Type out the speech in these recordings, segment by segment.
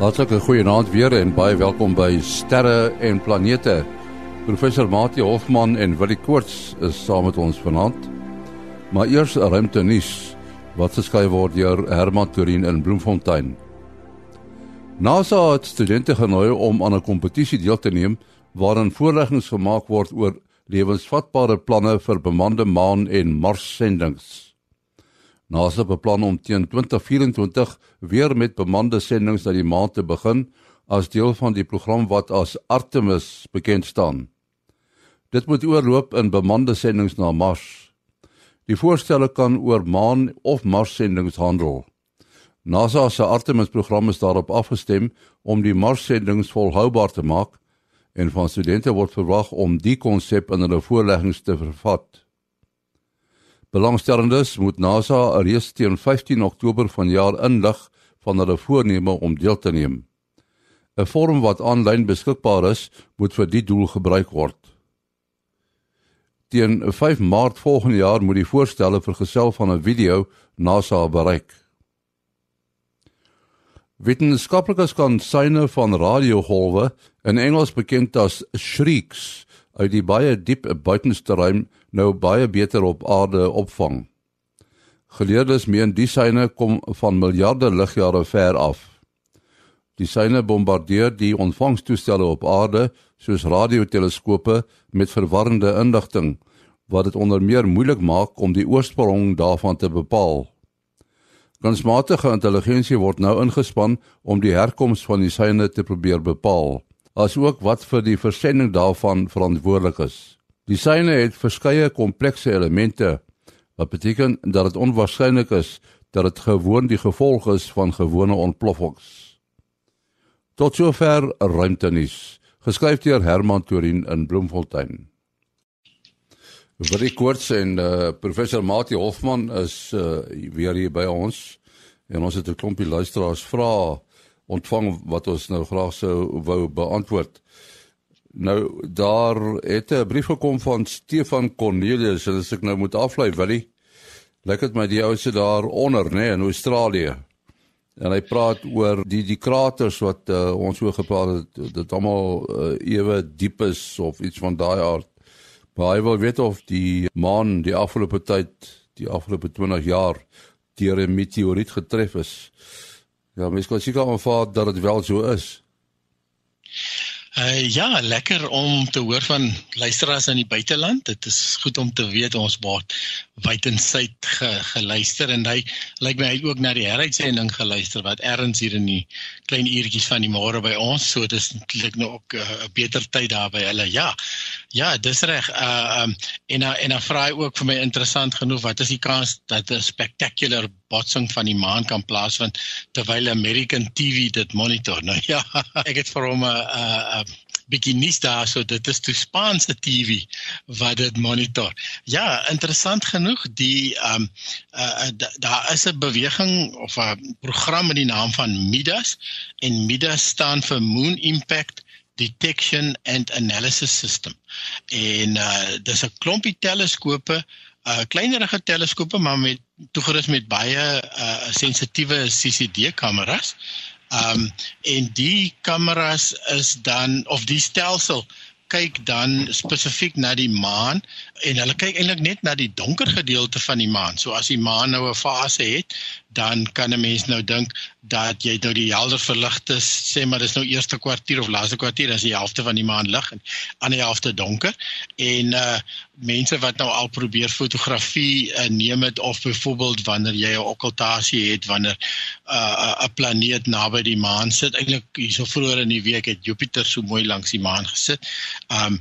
Hartlike goeienaand weer en baie welkom by Sterre en Planete. Professor Mati Hofman en Willie Koorts is saam met ons vanaand. Maar eers ruimte nuus wat geskryf word deur Herman Turin in Bloemfontein. NASA het studente genooi om aan 'n kompetisie deel te neem waarin voorleggings gemaak word oor lewensvatbare planne vir bemande maan en Mars sendinge. NASA beplan om teen 2024 weer met bemande sendinge na die maan te begin as deel van die program wat as Artemis bekend staan. Dit moet oorloop in bemande sendinge na Mars. Die voorstelle kan oor maan of Mars sendinge handel. NASA se Artemis program is daarop afgestem om die Mars sendinge volhoubaar te maak en van studente word verwag om die konsep in hulle voorleggings te vervat. Belangstellendes moet NASA reeds teen 15 Oktober vanjaar inlig van hulle voorneme om deel te neem. 'n Vorm wat aanlyn beskikbaar is, moet vir die doel gebruik word. Teen 5 Maart volgende jaar moet die voorstelle vergesel van 'n video NASA bereik. Wetenskaplikes kan syne van radiogolwe in Engels bekend as shrieks uit die baie diep buitenste ruim nou baie beter op aarde opvang. Geleerdes meen die syne kom van miljarde ligjare ver af. Die syne bombardeer die ontvangstoestelle op aarde soos radioteleskope met verwarrende inligting wat dit onder meer moeilik maak om die oorsprong daarvan te bepaal. Kunsmatige intelligensie word nou ingespan om die herkoms van die syne te probeer bepaal asook wat vir die versending daarvan verantwoordelik is. Die syne het verskeie komplekse elemente wat beteken dat dit onwaarskynlik is dat dit gewoon die gevolg is van gewone ontploffings. Tot sover ruimtenis, geskryf deur Herman Torin in Bloemfontein. Vir die koorts en uh, professor Mati Hofman is uh, weer hier by ons en ons het 'n klompie luisteraars vra ontvang wat ons nou graag sou wou beantwoord. Nou daar het 'n brief gekom van Stefan Cornelius en as ek nou moet aflei Willie, lyk dit my die ou se daar onder nê nee, in Australië. En hy praat oor die die kraters wat uh, ons so gepraat het dit almal uh, ewe diep is of iets van daai aard. Maar hy wil weet of die maan die afgelope tyd, die afgelope 20 jaar deur 'n meteoriet getref is. Ja, mens kan seker aanvaar dat dit wel so is. Uh ja, lekker om te hoor van luisteraars in die buiteland. Dit is goed om te weet ons word wyd en suid ge, geluister en hy lyk my hy het ook na die heruitsending geluister wat erns hier in die klein uurtjies van die môre by ons. So dis eintlik nou ook eh, 'n uh, beter tyd daar by hulle. Ja. Ja, dis reg. Uh um en uh, en dan vra hy ook vir my interessant genoeg wat is die kans dat 'n spectacular botsing van die maan kan plaasvind terwyl American TV dit monitor. Nou ja, ek het vir hom 'n uh, uh, bietjie nuus daar so dit is toe Spaanse TV wat dit monitor. Ja, interessant genoeg die um uh, daar is 'n beweging of 'n program met die naam van MIDAS en MIDAS staan vir Moon Impact detection and analysis system. En uh dis 'n klompie teleskope, uh kleinerige teleskope maar met toegerus met baie uh sensitiewe CCD kameras. Um en die kameras is dan of die stelsel kyk dan spesifiek na die maan en hulle kyk eintlik net na die donker gedeelte van die maan. So as die maan nou 'n fase het, dan kan 'n mens nou dink dat jy nou die helder verligte sê maar dis nou eerste kwartier of laaste kwartier as die helfte van die maan lig en aan die helfte donker en uh mense wat nou al probeer fotografie uh, neem dit of byvoorbeeld wanneer jy 'n okkultasie het wanneer 'n uh, 'n planeet naby die maan sit eintlik hierso vroeër in die week het Jupiter so mooi langs die maan gesit. Um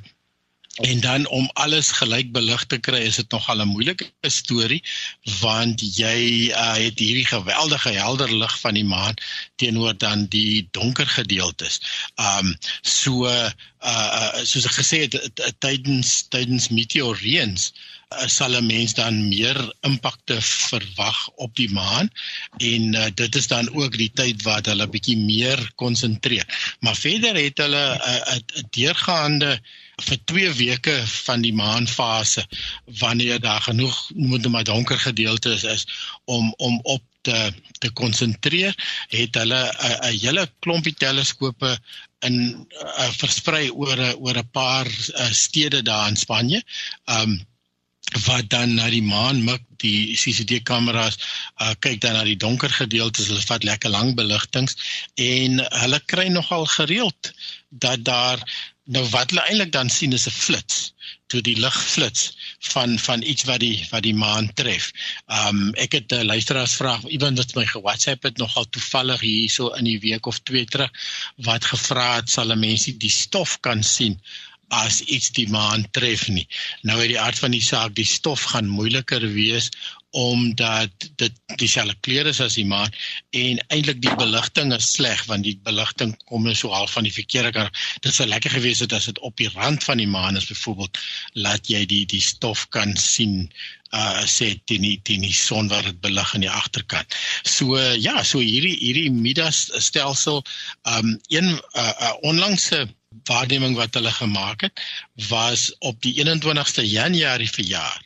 En dan om alles gelyk belig te kry is dit nogal 'n moeilike storie want jy uh, het hierdie geweldige helder lig van die maan teenoor dan die donker gedeeltes. Um so uh, uh soos ek gesê het tydens tydens meteoreens uh, sal 'n mens dan meer impakte verwag op die maan en uh, dit is dan ook die tyd wat hulle bietjie meer konsentreer. Maar verder het hulle 'n uh, uh, deurgaande vir 2 weke van die maanfase wanneer daar genoeg moet maar donker gedeeltes is om om op te te konsentreer, het hulle 'n hele klompie teleskope in uh, versprei oor oor 'n paar uh, stede daar in Spanje. Um wat dan na die maan mik die CCD kameras uh, kyk dan na die donker gedeeltes hulle vat lekker lang beligtings en hulle kry nogal gereeld dat daar nou wat hulle eintlik dan sien is 'n flits toe die lig flits van van iets wat die wat die maan tref. Um ek het 'n luisteraars vraag iemand wat my ge-WhatsApp het nogal toevallig hierso in die week of twee terug wat gevra het sal 'n mens die stof kan sien as iets die maan tref nie. Nou uit die aard van die saak, die stof gaan moeiliker wees omdat dit dieselfde kleure is as die maan en eintlik die beligting is sleg want die beligting kom net so half van die verkeerde kant. Dit sou lekker gewees het as dit op die rand van die maan is byvoorbeeld laat jy die die stof kan sien uh sê teen die teen die son wat dit belig aan die agterkant. So uh, ja, so hierdie hierdie Midas stelsel um een uh, uh onlangse waarneming wat hulle gemaak het was op die 21ste Januarie verjaar.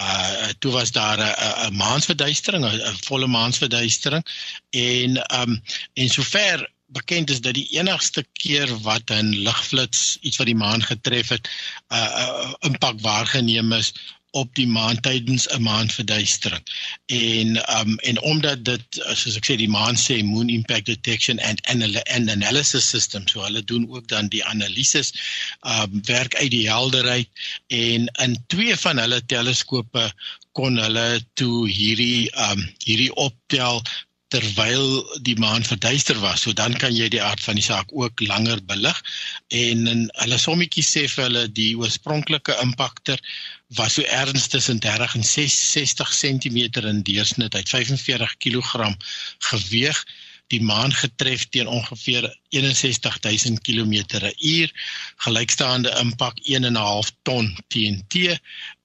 Uh toe was daar 'n maansverduistering, 'n volle maansverduistering. En um en sover bekend is dat die enigste keer wat 'n ligflits iets wat die maan getref het, 'n uh, uh, impak waargeneem is op die maan tydens 'n maanverduistering. En um en omdat dit soos ek sê die maan sê moon impact detection and and analysis system so hulle doen ook dan die analises um werk uit die helderheid en in twee van hulle teleskope kon hulle toe hierdie um hierdie optel terwyl die maan verduister was. So dan kan jy die aard van die saak ook langer belig en hulle sommetjie sê vir hulle die oorspronklike impakter was so erns tussen 30 en 60 cm in deursnit uit 45 kg geweg die maan getref teen ongeveer 61000 km/h gelykstaande impak 1.5 ton TNT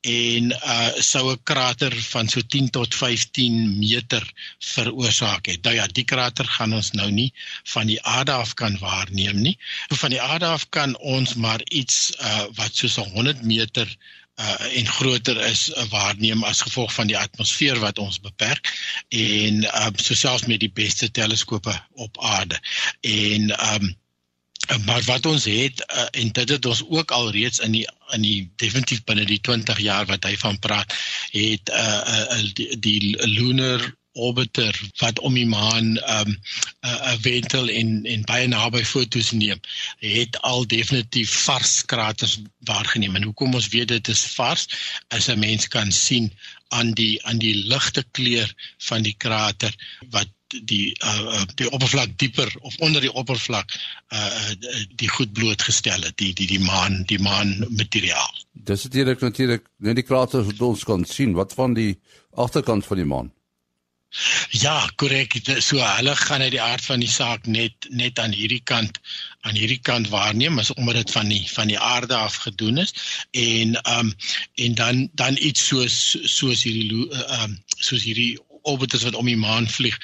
en uh sou 'n krater van so 10 tot 15 meter veroorsaak het. Nou ja, die krater gaan ons nou nie van die aarde af kan waarneem nie. Van die aarde af kan ons maar iets uh wat soos 100 meter uh en groter is uh, waarneem as gevolg van die atmosfeer wat ons beperk en um so selfs met die beste teleskope op aarde. En um maar wat ons het uh, en dit het ons ook al reeds in die in die definitief binne die 20 jaar wat hy van praat het uh, uh die, die lunar orbiter wat om die maan 'n um, uh, wentel en en baie naby foto's neem, het al definitief vars kraters waargeneem. En hoekom ons weet dit is vars, is 'n mens kan sien aan die aan die ligte kleur van die krater wat die uh, die oppervlak dieper of onder die oppervlak uh die goed blootgestel het die die die maan die maan materiaal. Dis natuurlik natuurlik net die kraters wat ons kan sien. Wat van die agterkant van die maan? Ja, korrek. So hulle gaan uit die aard van die saak net net aan hierdie kant aan hierdie kant waarneem as omdat dit van die van die aarde af gedoen is en ehm um, en dan dan iets soos soos hierdie ehm um, soos hierdie orbiters wat om die maan vlieg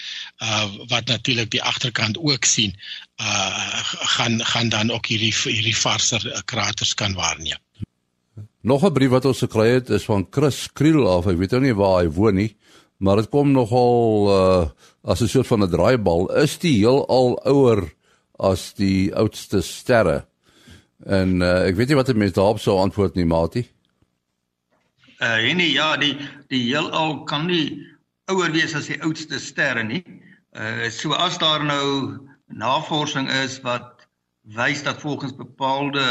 uh wat natuurlik die agterkant ook sien uh gaan gaan dan ook hierdie hierdie varser kraters kan waarneem. Nog 'n brief wat ons gekry het is van Chris Kriel af. Ek weet nou nie waar hy woon nie maar dit kom nogal uh as 'n soort van 'n draaibal is die heel al ouer as die oudste sterre. En uh, ek weet nie wat die mense daarop sou antwoord nie matie. Uh nee ja die die heel al kan nie ouer wees as die oudste sterre nie. Uh so as daar nou navorsing is wat wys dat volgens bepaalde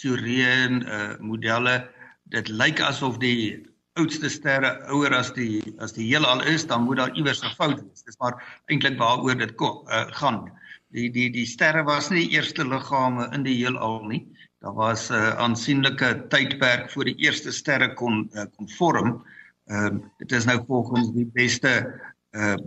teorieë uh modelle dit lyk asof die oudste sterre ouer as die as die heelal is, dan moet daar iewers 'n fout wees. Dis maar eintlik waaroor dit kom uh, gaan. Die die die sterre was nie die eerste liggame in die heelal nie. Daar was 'n uh, aansienlike tydperk voor die eerste sterre kon uh, kon vorm. Ehm uh, dit is nou volgens die beste uh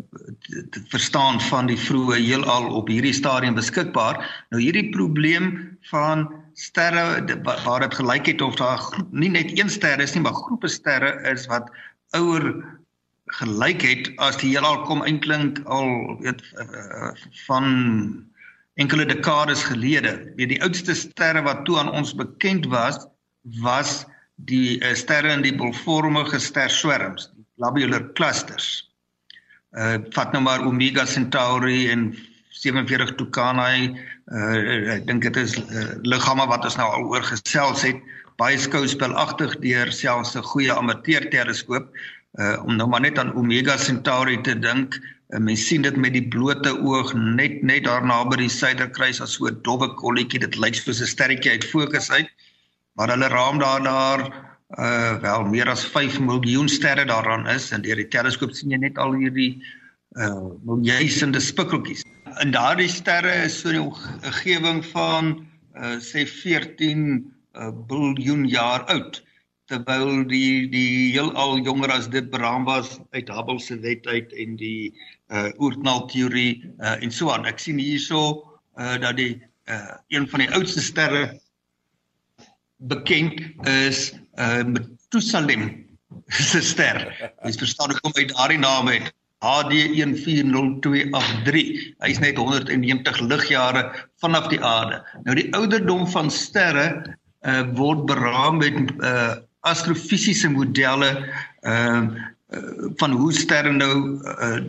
te verstaan van die vroeë heelal op hierdie stadium beskikbaar. Nou hierdie probleem van sterre waar dit gelyk het of daar nie net een ster is nie, maar groepe sterre is wat ouer gelyk het as die heelal kom eintlik al weet uh, van enkele dekades gelede. Weet die oudste sterre wat toe aan ons bekend was, was die uh, sterre in die bolvormige sterswerms, die globular clusters. Uh vat nou maar Omega Centauri en 47 Tucanae. Uh ek dink dit is uh, liggame wat ons nou al oor gesels het. Baie skouspelagtig deur selfs 'n goeie amateur teleskoop. Uh om nou maar net aan Omega Centauri te dink. Uh, mens sien dit met die blote oog net net daar naby die suiderkruis as so 'n dowwe kolletjie. Dit lyk soos 'n sterretjie uit fokus uit. Maar hulle raam daar daar uh wel meer as 5 miljoen sterre daaraan is en deur die teleskoop sien jy net al hierdie uh miljoensende spikkeltjies. In daardie sterre is so 'n omgewing van uh sê 14 uh, biljoen jaar oud terwyl die die heelal jonger as dit beraam was uit Hubble se wet uit en die uh oerknal teorie uh en so aan. Ek sien hierso uh dat die uh een van die oudste sterre bekend is uh Methusalem se ster. Mens verstaan hoekom hy daardie naam het. HD 140283. Hy's net 190 ligjare vanaf die aarde. Nou die ouderdom van sterre uh word beraam met uh astrofisiese modelle uh van hoe sterre nou uh,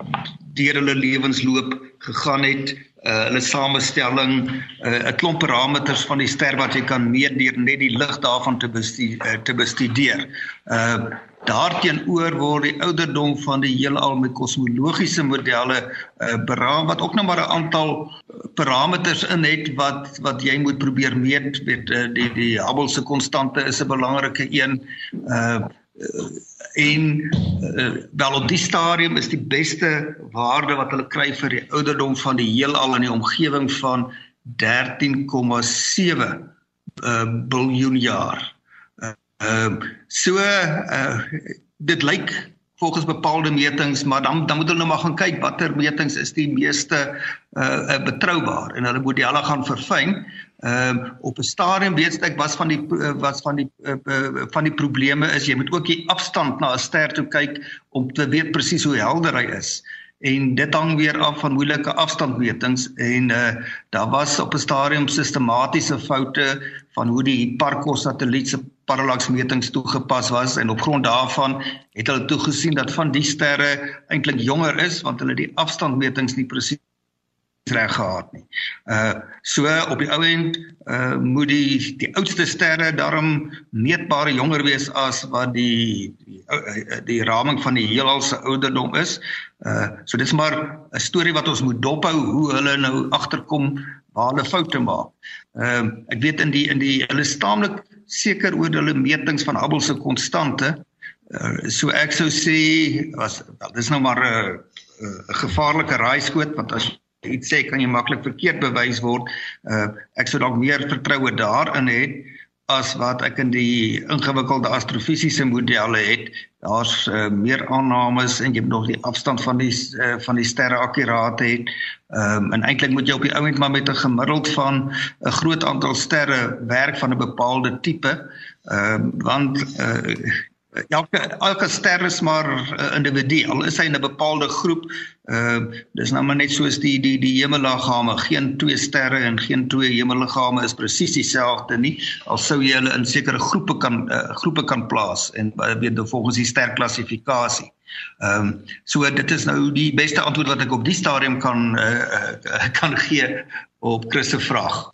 deur hulle lewensloop gegaan het uh hulle samestelling uh 'n klomp parameters van die ster wat jy kan meet deur net die lig daarvan te bestuur uh, te bestudeer. Uh daarteenoor word die ouderdom van die heelal met kosmologiese modelle uh beraam wat ook nog maar 'n aantal parameters in het wat wat jy moet probeer meet. Weet uh, die die Hubble se konstante is 'n belangrike een. Uh en uh, wel op die stadium is die beste waarde wat hulle kry vir die ouderdom van die heelal in die omgewing van 13,7 uh, biljoen jaar. Ehm uh, so uh, dit lyk volgens bepaalde metings, maar dan dan moet hulle nou maar gaan kyk watter metings is die meeste uh betroubaar en hulle modelle gaan verfyn. Ehm uh, op 'n stadium weet ek was van die was van die uh, van die probleme is jy moet ook die afstand na 'n ster toe kyk om te weet presies hoe helder hy is. En dit hang weer af van moeilike afstandmetings en uh daar was op 'n stadium sistematiese foute van hoe die Hipparcos satelliet se parallaksmetings toegepas was en op grond daarvan het hulle toegesien dat van die sterre eintlik jonger is want hulle die afstandmetings nie presies reg gehad nie. Uh so op die ou end uh moet die die oudste sterre daarom meetbare jonger wees as wat die die, uh, die raming van die heelal se ouderdom is. Uh so dis maar 'n storie wat ons moet dophou hoe hulle nou agterkom waar hulle foute maak. Ehm uh, ek weet in die in die hulle staamlik seker oor hulle metings van Hubble se konstante. Uh, so ek sou sê was wel dis nou maar 'n 'n gevaarlike raaiskoot want as iets sê kan jy maklik verkeerd bewys word. Uh ek sou dalk meer vertroue daarin hê as wat ek in die ingewikkelde astrofisiese modelle het. Daar's uh, meer aannames en jy moet nog die afstand van die uh, van die sterre akkuraat hê. Ehm um, en eintlik moet jy op die ouend maar met 'n gemiddeld van 'n groot aantal sterre werk van 'n bepaalde tipe. Ehm um, want uh, elke elke ster is maar 'n individu. Al is hy in 'n bepaalde groep, ehm uh, dis nou maar net soos die die die hemelliggame. Geen twee sterre en geen twee hemelliggame is presies dieselfde nie. Al sou jy hulle in sekere groepe kan uh, groepe kan plaas en uh, weet nou volgens die sterklassifikasie. Ehm um, so dit is nou die beste antwoord wat ek op die stadium kan uh, uh, kan gee op Chris se vraag.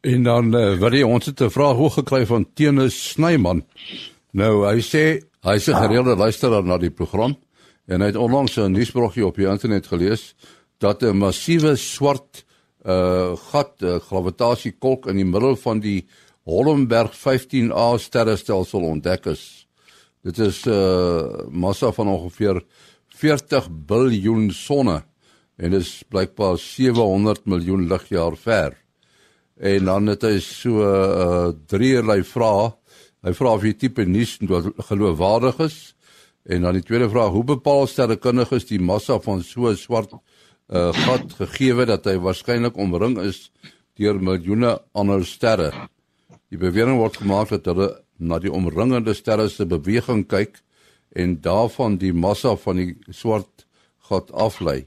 En dan uh, wil jy ons het 'n vraag hoog gekry van Tenis Snyman. Nou, hy sê hy 'n gereelde luisteraar na die program en hy het onlangs 'n nuusbrokkie op die internet gelees dat 'n massiewe swart uh gat uh, gravitasiekolk in die middel van die Hollenberg 15A sterrestelsel ontdek is. Dit is 'n uh, massa van ongeveer 40 biljoen sonne en dit is blykbaar 700 miljoen ligjaar ver. En dan het hy so 'n uh, drieërlei vrae Hy vra of jy tipe nuus geloofwaardig is. En dan die tweede vraag, hoe bepaal sterrekundiges die massa van so 'n swart uh, gat gegee dat hy waarskynlik omring is deur miljoene ander sterre? Die bewering word gemaak dat hulle na die omringende sterre se beweging kyk en daarvan die massa van die swart gat aflei.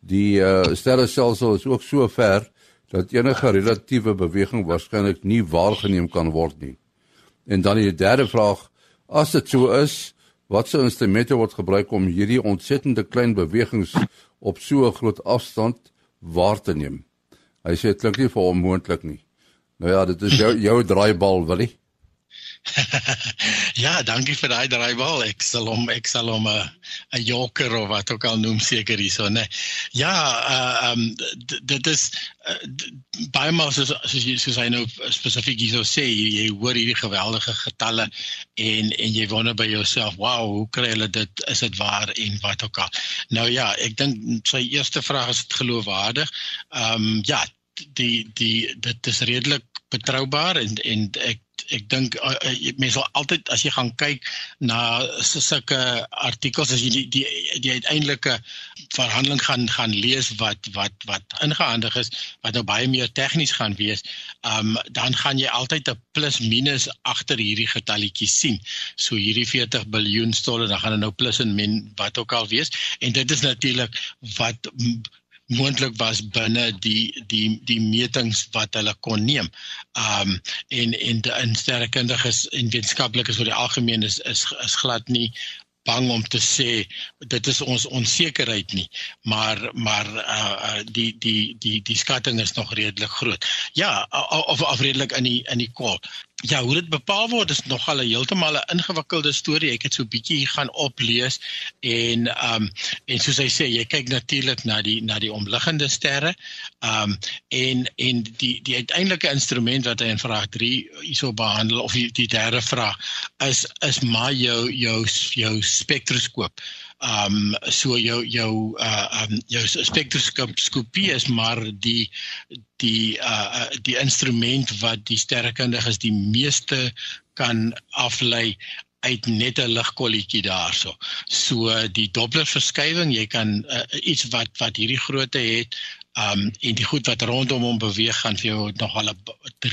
Die uh, sterrestelsel is ook so ver dat enige relatiewe beweging waarskynlik nie waargeneem kan word nie. En dan die derde vraag, as dit so is, Watse instrumente word gebruik om hierdie ontsettende klein bewegings op so 'n groot afstand waar te neem? Hy sê dit klink nie vir hom moontlik nie. Nou ja, dit is jou jou draaibal, Willie. ja, dankie vir daai draaibal. Ek sal hom ek sal hom 'n 'n joker of wat ook al noem seker hierso, né? Ja, uh um dit is uh, baie maal soos soos jy soos hy nou spesifiek hierso sê, jy, jy hoor hierdie geweldige getalle en en jy wonder by jouself, "Wow, hoe kry hulle dit? Is dit waar en wat ook al?" Nou ja, ek dink sy eerste vraag is dit geloofwaardig. Um ja, die die dit is redelik betroubaar en en ek ek dink uh, uh, mense sal altyd as jy gaan kyk na sulke artikels as jy die die, die uiteindelike verhandeling gaan gaan lees wat wat wat ingehandig is wat nou baie meer tegnies gaan wees, um, dan gaan jy altyd 'n plus minus agter hierdie getalletjie sien. So hierdie 40 miljard dollar, dan gaan dit nou plus en min wat ook al wees en dit is natuurlik wat moontlik was binne die die die metings wat hulle kon neem. Um en en in sterrekundiges en wetenskaplikes oor die algemeen is is is glad nie bang om te sê dit is ons onsekerheid nie. Maar maar uh, uh die die die die skatting is nog redelik groot. Ja of of redelik in die in die kol Ja, hoe dit bepaal word is nogal 'n heeltemal 'n ingewikkelde storie. Ek het so 'n bietjie gaan oplees en ehm um, en soos hy sê, jy kyk natuurlik na die na die omliggende sterre. Ehm um, en en die die uiteindelike instrument wat hy in vraag 3 hierso behandel of die, die derde vraag is is maar jou jou jou spektroskoop. Ehm um, so jou jou uh um jou spektroskopie is maar die die uh die instrument wat die sterrekundiges die meeste kan aflei uit net 'n ligkolletjie daarso. So die Doppler verskywing, jy kan uh, iets wat wat hierdie grootte het, um en die goed wat rondom hom beweeg gaan vir jou nogal 'n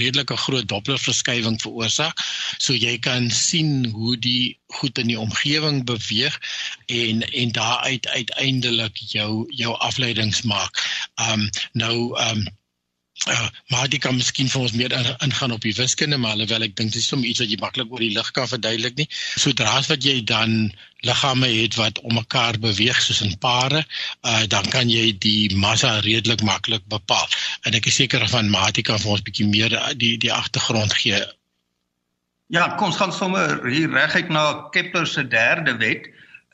redelike groot Doppler verskywing veroorsaak. So jy kan sien hoe die goed in die omgewing beweeg en en daaruit uiteindelik jou jou afleidings maak. Um nou um Uh, maar dit kan miskien vir ons meer ingaan op die wiskunde maar alhoewel ek dink dit is sommer iets wat jy maklik oor die lig kan verduidelik nie. Sodra as wat jy dan liggame het wat om mekaar beweeg soos in pare, uh, dan kan jy die massa redelik maklik bepaal. En ek is seker van Matika vir ons bietjie meer die die agtergrond gee. Ja, kom ons gaan sommer hier reguit na Kepler se derde wet.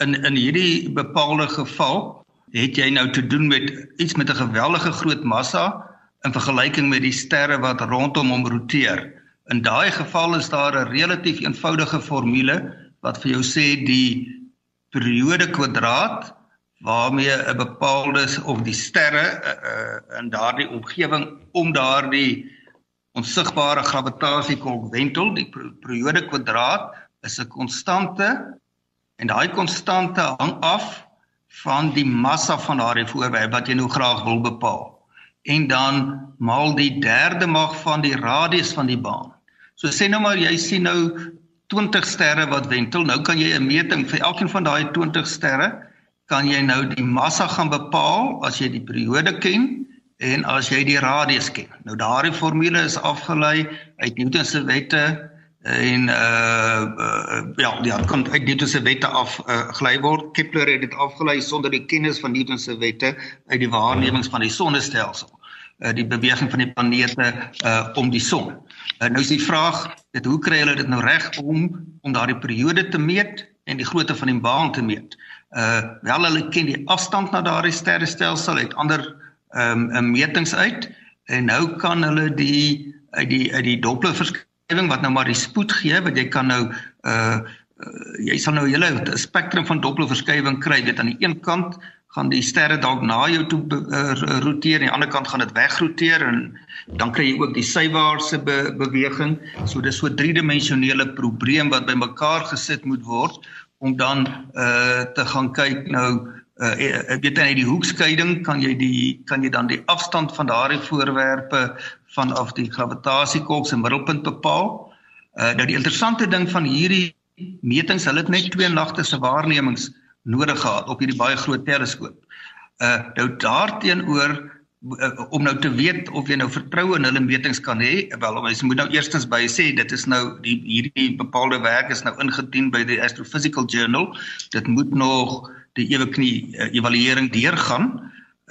In in hierdie bepaalde geval het jy nou te doen met iets met 'n geweldige groot massa in vergelyking met die sterre wat rondom hom roteer. In daai geval is daar 'n relatief eenvoudige formule wat vir jou sê die periode kwadraat waarmee 'n bepaalde of die sterre uh, in daardie omgewing om daardie onsigbare gravitasiekolk wentel, die periode kwadraat is 'n konstante en daai konstante hang af van die massa van daardie voorwerp wat jy nou graag wil bepaal en dan maal die derde mag van die radius van die baan. So sê nou maar jy sien nou 20 sterre wat wentel. Nou kan jy 'n meting vir elkeen van daai 20 sterre kan jy nou die massa gaan bepaal as jy die periode ken en as jy die radius ken. Nou daardie formule is afgelei uit Newton se wette en uh, uh ja, ja, kan uit Newton se wette af uh, gelei word. Kepler het dit afgelei sonder die kennis van Newton se wette uit die waarnemings van die sonnestelsel. Uh die beweging van die planete uh om die son. Uh, nou is die vraag, dit hoe kry hulle dit nou reg om om daardie periode te meet en die grootte van die baan te meet? Uh wel hulle ken die afstand na daardie sterrestelsel uit ander ehm um, metings uit en nou kan hulle die uit die uit die Doppler omgewing wat nou maar die spoed gee wat jy kan nou uh, uh jy sal nou 'n hele spektrum van doppelverskywing kry dit aan die een kant gaan die sterre dalk na jou toe uh, roteer en aan die ander kant gaan dit wegroteer en dan kry jy ook die sywaartse be beweging so dis so 'n driedimensionele probleem wat bymekaar gesit moet word om dan uh te gaan kyk nou uh weet net die hoekskeiding kan jy die kan jy dan die afstand van daardie voorwerpe vanaf die gravitasiekolk se middelpunt bepaal. Uh nou die interessante ding van hierdie metings, hulle het net twee nagte se waarnemings nodig gehad op hierdie baie groot teleskoop. Uh nou daarteenoor uh, om nou te weet of jy nou vertroue in hulle metings kan hê, wel ons moet nou eerstens by sê dit is nou die hierdie bepaalde werk is nou ingedien by die Astrophysical Journal. Dit moet nog die ewe knie uh, evaluering deurgaan.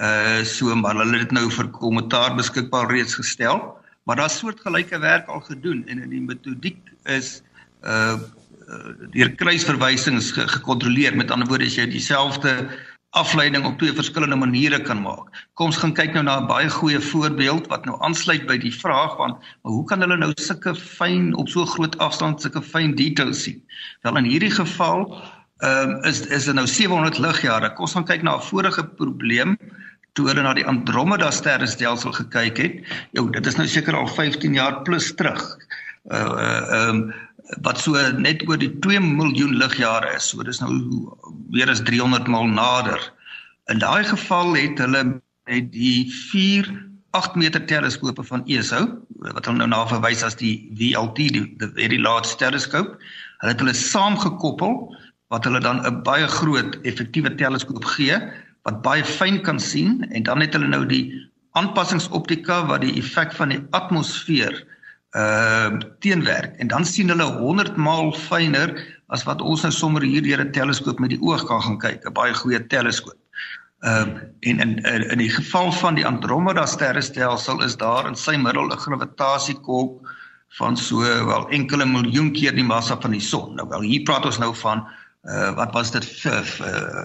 Uh so maar hulle het dit nou vir kommentaar beskikbaar reeds gestel, maar daar's soortgelyke werk al gedoen en in die metodiek is uh deur kruisverwysings gekontroleer. Met ander woorde, as jy dieselfde afleiding op twee verskillende maniere kan maak. Kom ons gaan kyk nou na 'n baie goeie voorbeeld wat nou aansluit by die vraag van hoe kan hulle nou sulke fyn op so groot afstand sulke fyn details sien? Wel in hierdie geval ehm um, is is dit nou 700 ligjare. Kom ons gaan kyk na 'n vorige probleem toe hulle na die Andromeda sterrestelsel gekyk het. Jo, dit is nou seker al 15 jaar plus terug. Uh ehm uh, um, wat so net oor die 2 miljoen ligjare is. So dis nou meer as 300 maal nader. In daai geval het hulle met die 4 8 meter teleskope van ESO wat hulle nou na verwys as die VLT die, the very large telescope. Hulle het hulle saamgekoppel wat hulle dan 'n baie groot effektiewe teleskoop gee wat baie fyn kan sien en dan het hulle nou die aanpassingsoptika wat die effek van die atmosfeer uh teenwerk en dan sien hulle 100 maal fyner as wat ons nou sommer hier deur 'n teleskoop met die oog kan gaan kyk, 'n baie goeie teleskoop. Uh en in in die geval van die Andromeda sterrestelsel is daar in sy middel 'n gravitasiekolk van so wel enkele miljoen keer die massa van die son. Nou wel hier praat ons nou van uh wat was dit uh,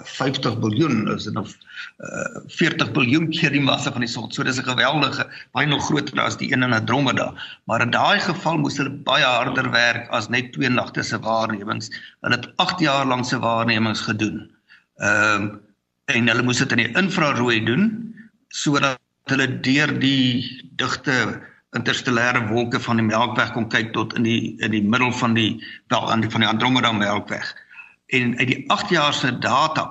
50 miljard is dit nog uh 40 miljard keer die massa van die son. So dis 'n geweldige baie nog groter as die een in Andromeda. Maar in daai geval moes hulle baie harder werk as net twee nagte se waarnemings. Hulle het 8 jaar lank se waarnemings gedoen. Ehm uh, en hulle moes dit in die infrarooi doen sodat hulle deur die digte interstellêre wolke van die Melkweg kon kyk tot in die in die middel van die wel aan die van die Andromeda Melkweg en uit die 8 jaar se data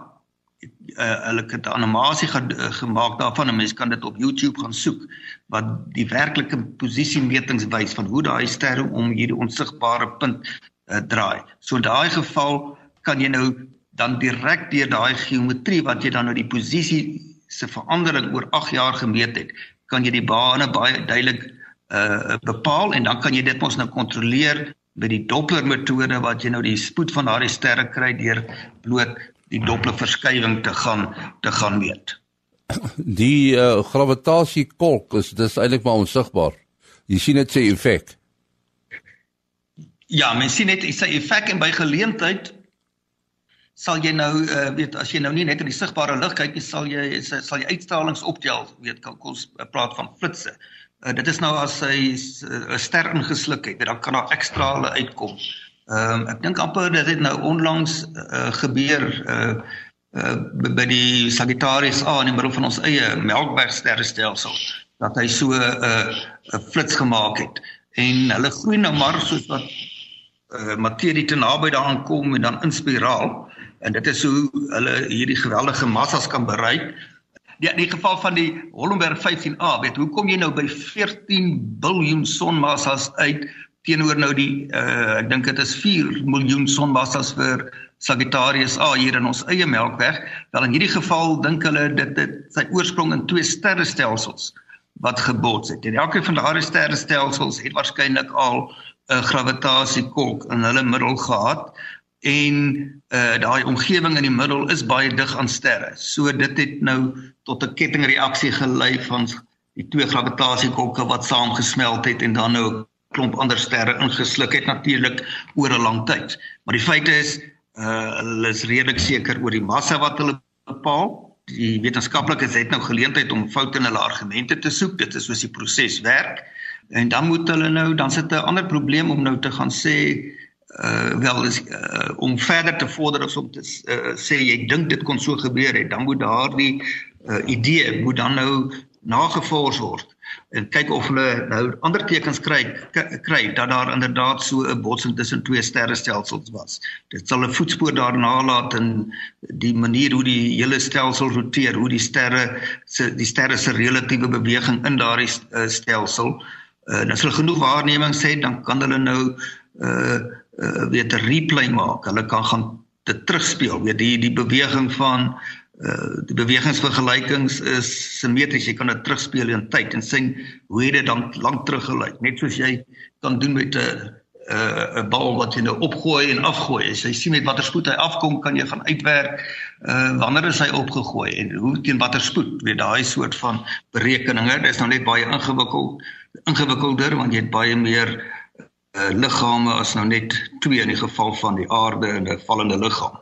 uh, hulle het 'n animasie ge, uh, gemaak daarvan en mense kan dit op YouTube gaan soek wat die werklike posisiemetings wys van hoe daai sterre om hierdie onsigbare punt uh, draai. So in daai geval kan jy nou dan direk deur daai geometrie wat jy dan nou die posisie se verandering oor 8 jaar gemeet het, kan jy die bane baie duidelik uh bepaal en dan kan jy dit mos nou kontroleer by die Doppler metode wat jy nou die spoed van daardie sterre kry deur bloot die Doppler verskywing te gaan te gaan meet. Die uh, gravitasiekolk is dis eintlik maar onsigbaar. Jy sien dit sy effek. Ja, mens sien net sy effek en by geleentheid sal jy nou uh, weet as jy nou nie net in die sigbare lig kyk nie, sal jy sal jy uitstralings optel, weet kan ons praat van flitsse. Uh, dit is nou as hy 'n uh, ster ingesluk het, dan kan daar ekstra hulle uitkom. Ehm um, ek dink amper dit het nou onlangs uh, gebeur uh, uh, by die Sagittarius A in die middel van ons eie Melkweg sterrestelsel dat hy so 'n uh, 'n flits gemaak het. En hulle groei nou maar soos wat uh, materie te naby daaraan kom en dan in spiraal en dit is hoe hulle hierdie geweldige massas kan bereik die in die geval van die Hollenberg 15A, weet hoe kom jy nou by 14 biljoen sonmassas uit teenoor nou die uh ek dink dit is 4 miljoen sonmassas vir Sagittarius A hier in ons eie Melkweg. Wel in hierdie geval dink hulle dit dit sy oorsprong in twee sterrestelsels wat gebots het. En elke van daardie sterrestelsels het waarskynlik al 'n gravitasiekolk in hulle middel gehad en uh daai omgewing in die middel is baie dig aan sterre. So dit het nou tot 'n kettingreaksie gelei van die twee gravitasiekolke wat saamgesmelt het en dan nou 'n klomp ander sterre ingesluk het natuurlik oor 'n lang tyd. Maar die feit is uh hulle is redelik seker oor die massa wat hulle bepaal. Die wetenskaplikes het nou geleentheid om foute in hulle argumente te soek. Dit is hoe die proses werk. En dan moet hulle nou dan sit 'n ander probleem om nou te gaan sê uh wel is uh, om verder te vorder as om te uh, sê jy dink dit kon so gebeur het dan moet daardie uh, idee moet dan nou nagevors word en kyk of hulle nou ander tekens kry kry dat daar inderdaad so 'n botsing tussen twee sterrestelsels was. Dit sal 'n voetspoor daarna laat in die manier hoe die hele stelsel roteer, hoe die sterre se die sterre se relatiewe beweging in daardie stelsel. Uh, en as hulle genoeg waarnemings het, dan kan hulle nou uh uh, weet 'n replay maak. Hulle kan gaan dit terugspeel, weet die die beweging van uh die bewegingsvergelykings is simmetries. Jy kan dit terugspeel in tyd en sien hoe dit dan lank terug gelyk. Net soos jy kan doen met 'n 'n bal wat jy nou opgooi en afgooi. As jy sien met watter spoed hy afkom, kan jy gaan uitwerk uh wanneer is hy opgegooi en hoe teen watter spoed. Weet daai soort van berekeninge, dit is nou net baie ingewikkeld ingewikkelder want jy het baie meer uh liggame as nou net twee in die geval van die aarde en 'n vallende liggaam.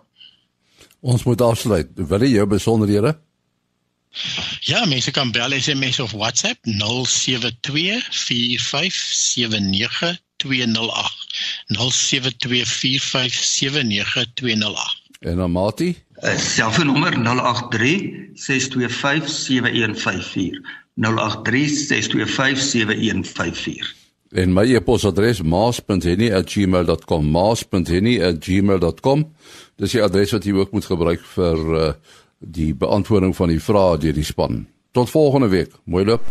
Ons moet afsluit. Wil jy jou besonderhede? Ja, mense kan bel SMS of WhatsApp 0724579208. 0724579208. En dan Mati? Uh, selfoonnommer 083625714. 083625714. En my e-posadres maas.henny@gmail.com maas.henny@gmail.com Dis die adres wat jy ook moet gebruik vir uh, die beantwoording van die vrae deur die span. Tot volgende week. Mooi loop.